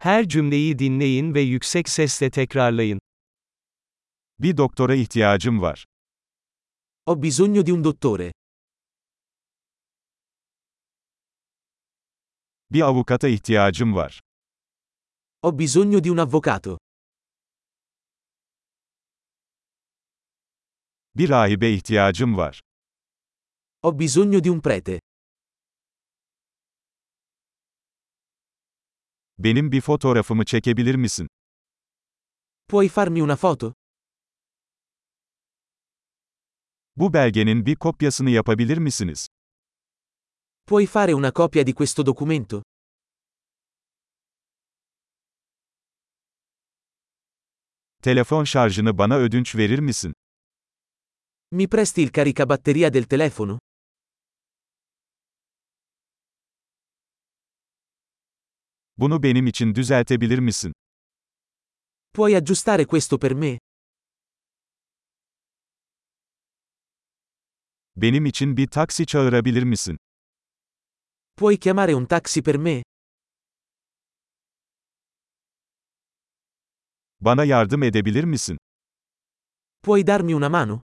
Her cümleyi dinleyin ve yüksek sesle tekrarlayın. Bir doktora ihtiyacım var. Ho bisogno di un dottore. Bir avukata ihtiyacım var. Ho bisogno di un avvocato. Bir rahibe ihtiyacım var. Ho bisogno di un prete. Benim bir fotoğrafımı çekebilir misin? Puoi farmi una foto? Bu belgenin bir kopyasını yapabilir misiniz? Puoi fare una copia di questo documento? Telefon şarjını bana ödünç verir misin? Mi presti il caricabatteria del telefono? Bunu benim için düzeltebilir misin? Puoi aggiustare questo per me? Benim için bir taksi çağırabilir misin? Puoi chiamare un taxi per me? Bana yardım edebilir misin? Puoi darmi una mano?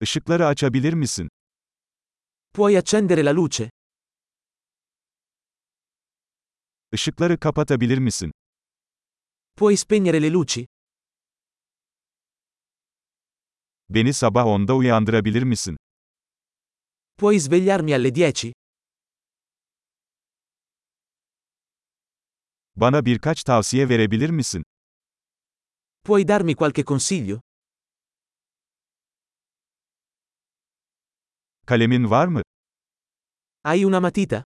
Işıkları açabilir misin? Puoi accendere la luce? Işıkları kapatabilir misin? Puoi spegnere le luci? Beni sabah 10'da uyandırabilir misin? Puoi svegliarmi alle 10? Bana birkaç tavsiye verebilir misin? Puoi darmi qualche consiglio? Kalemin var mı? Hai una matita?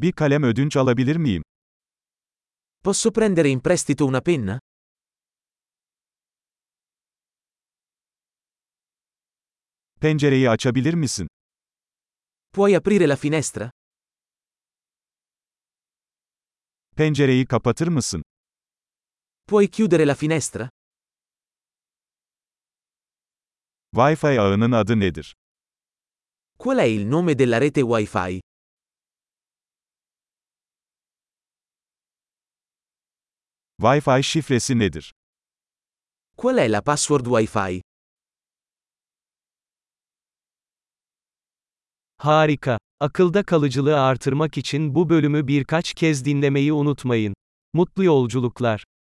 Bir kalem ödünç alabilir miyim? Posso prendere in prestito una penna? Pencereyi açabilir misin? Puoi aprire la finestra? Pencereyi kapatır mısın? Puoi chiudere la finestra? Wi-Fi ağının adı nedir? Qual è il nome della rete Wi-Fi? Wi-Fi şifresi nedir? Qual è la password Wi-Fi? Harika. Akılda kalıcılığı artırmak için bu bölümü birkaç kez dinlemeyi unutmayın. Mutlu yolculuklar.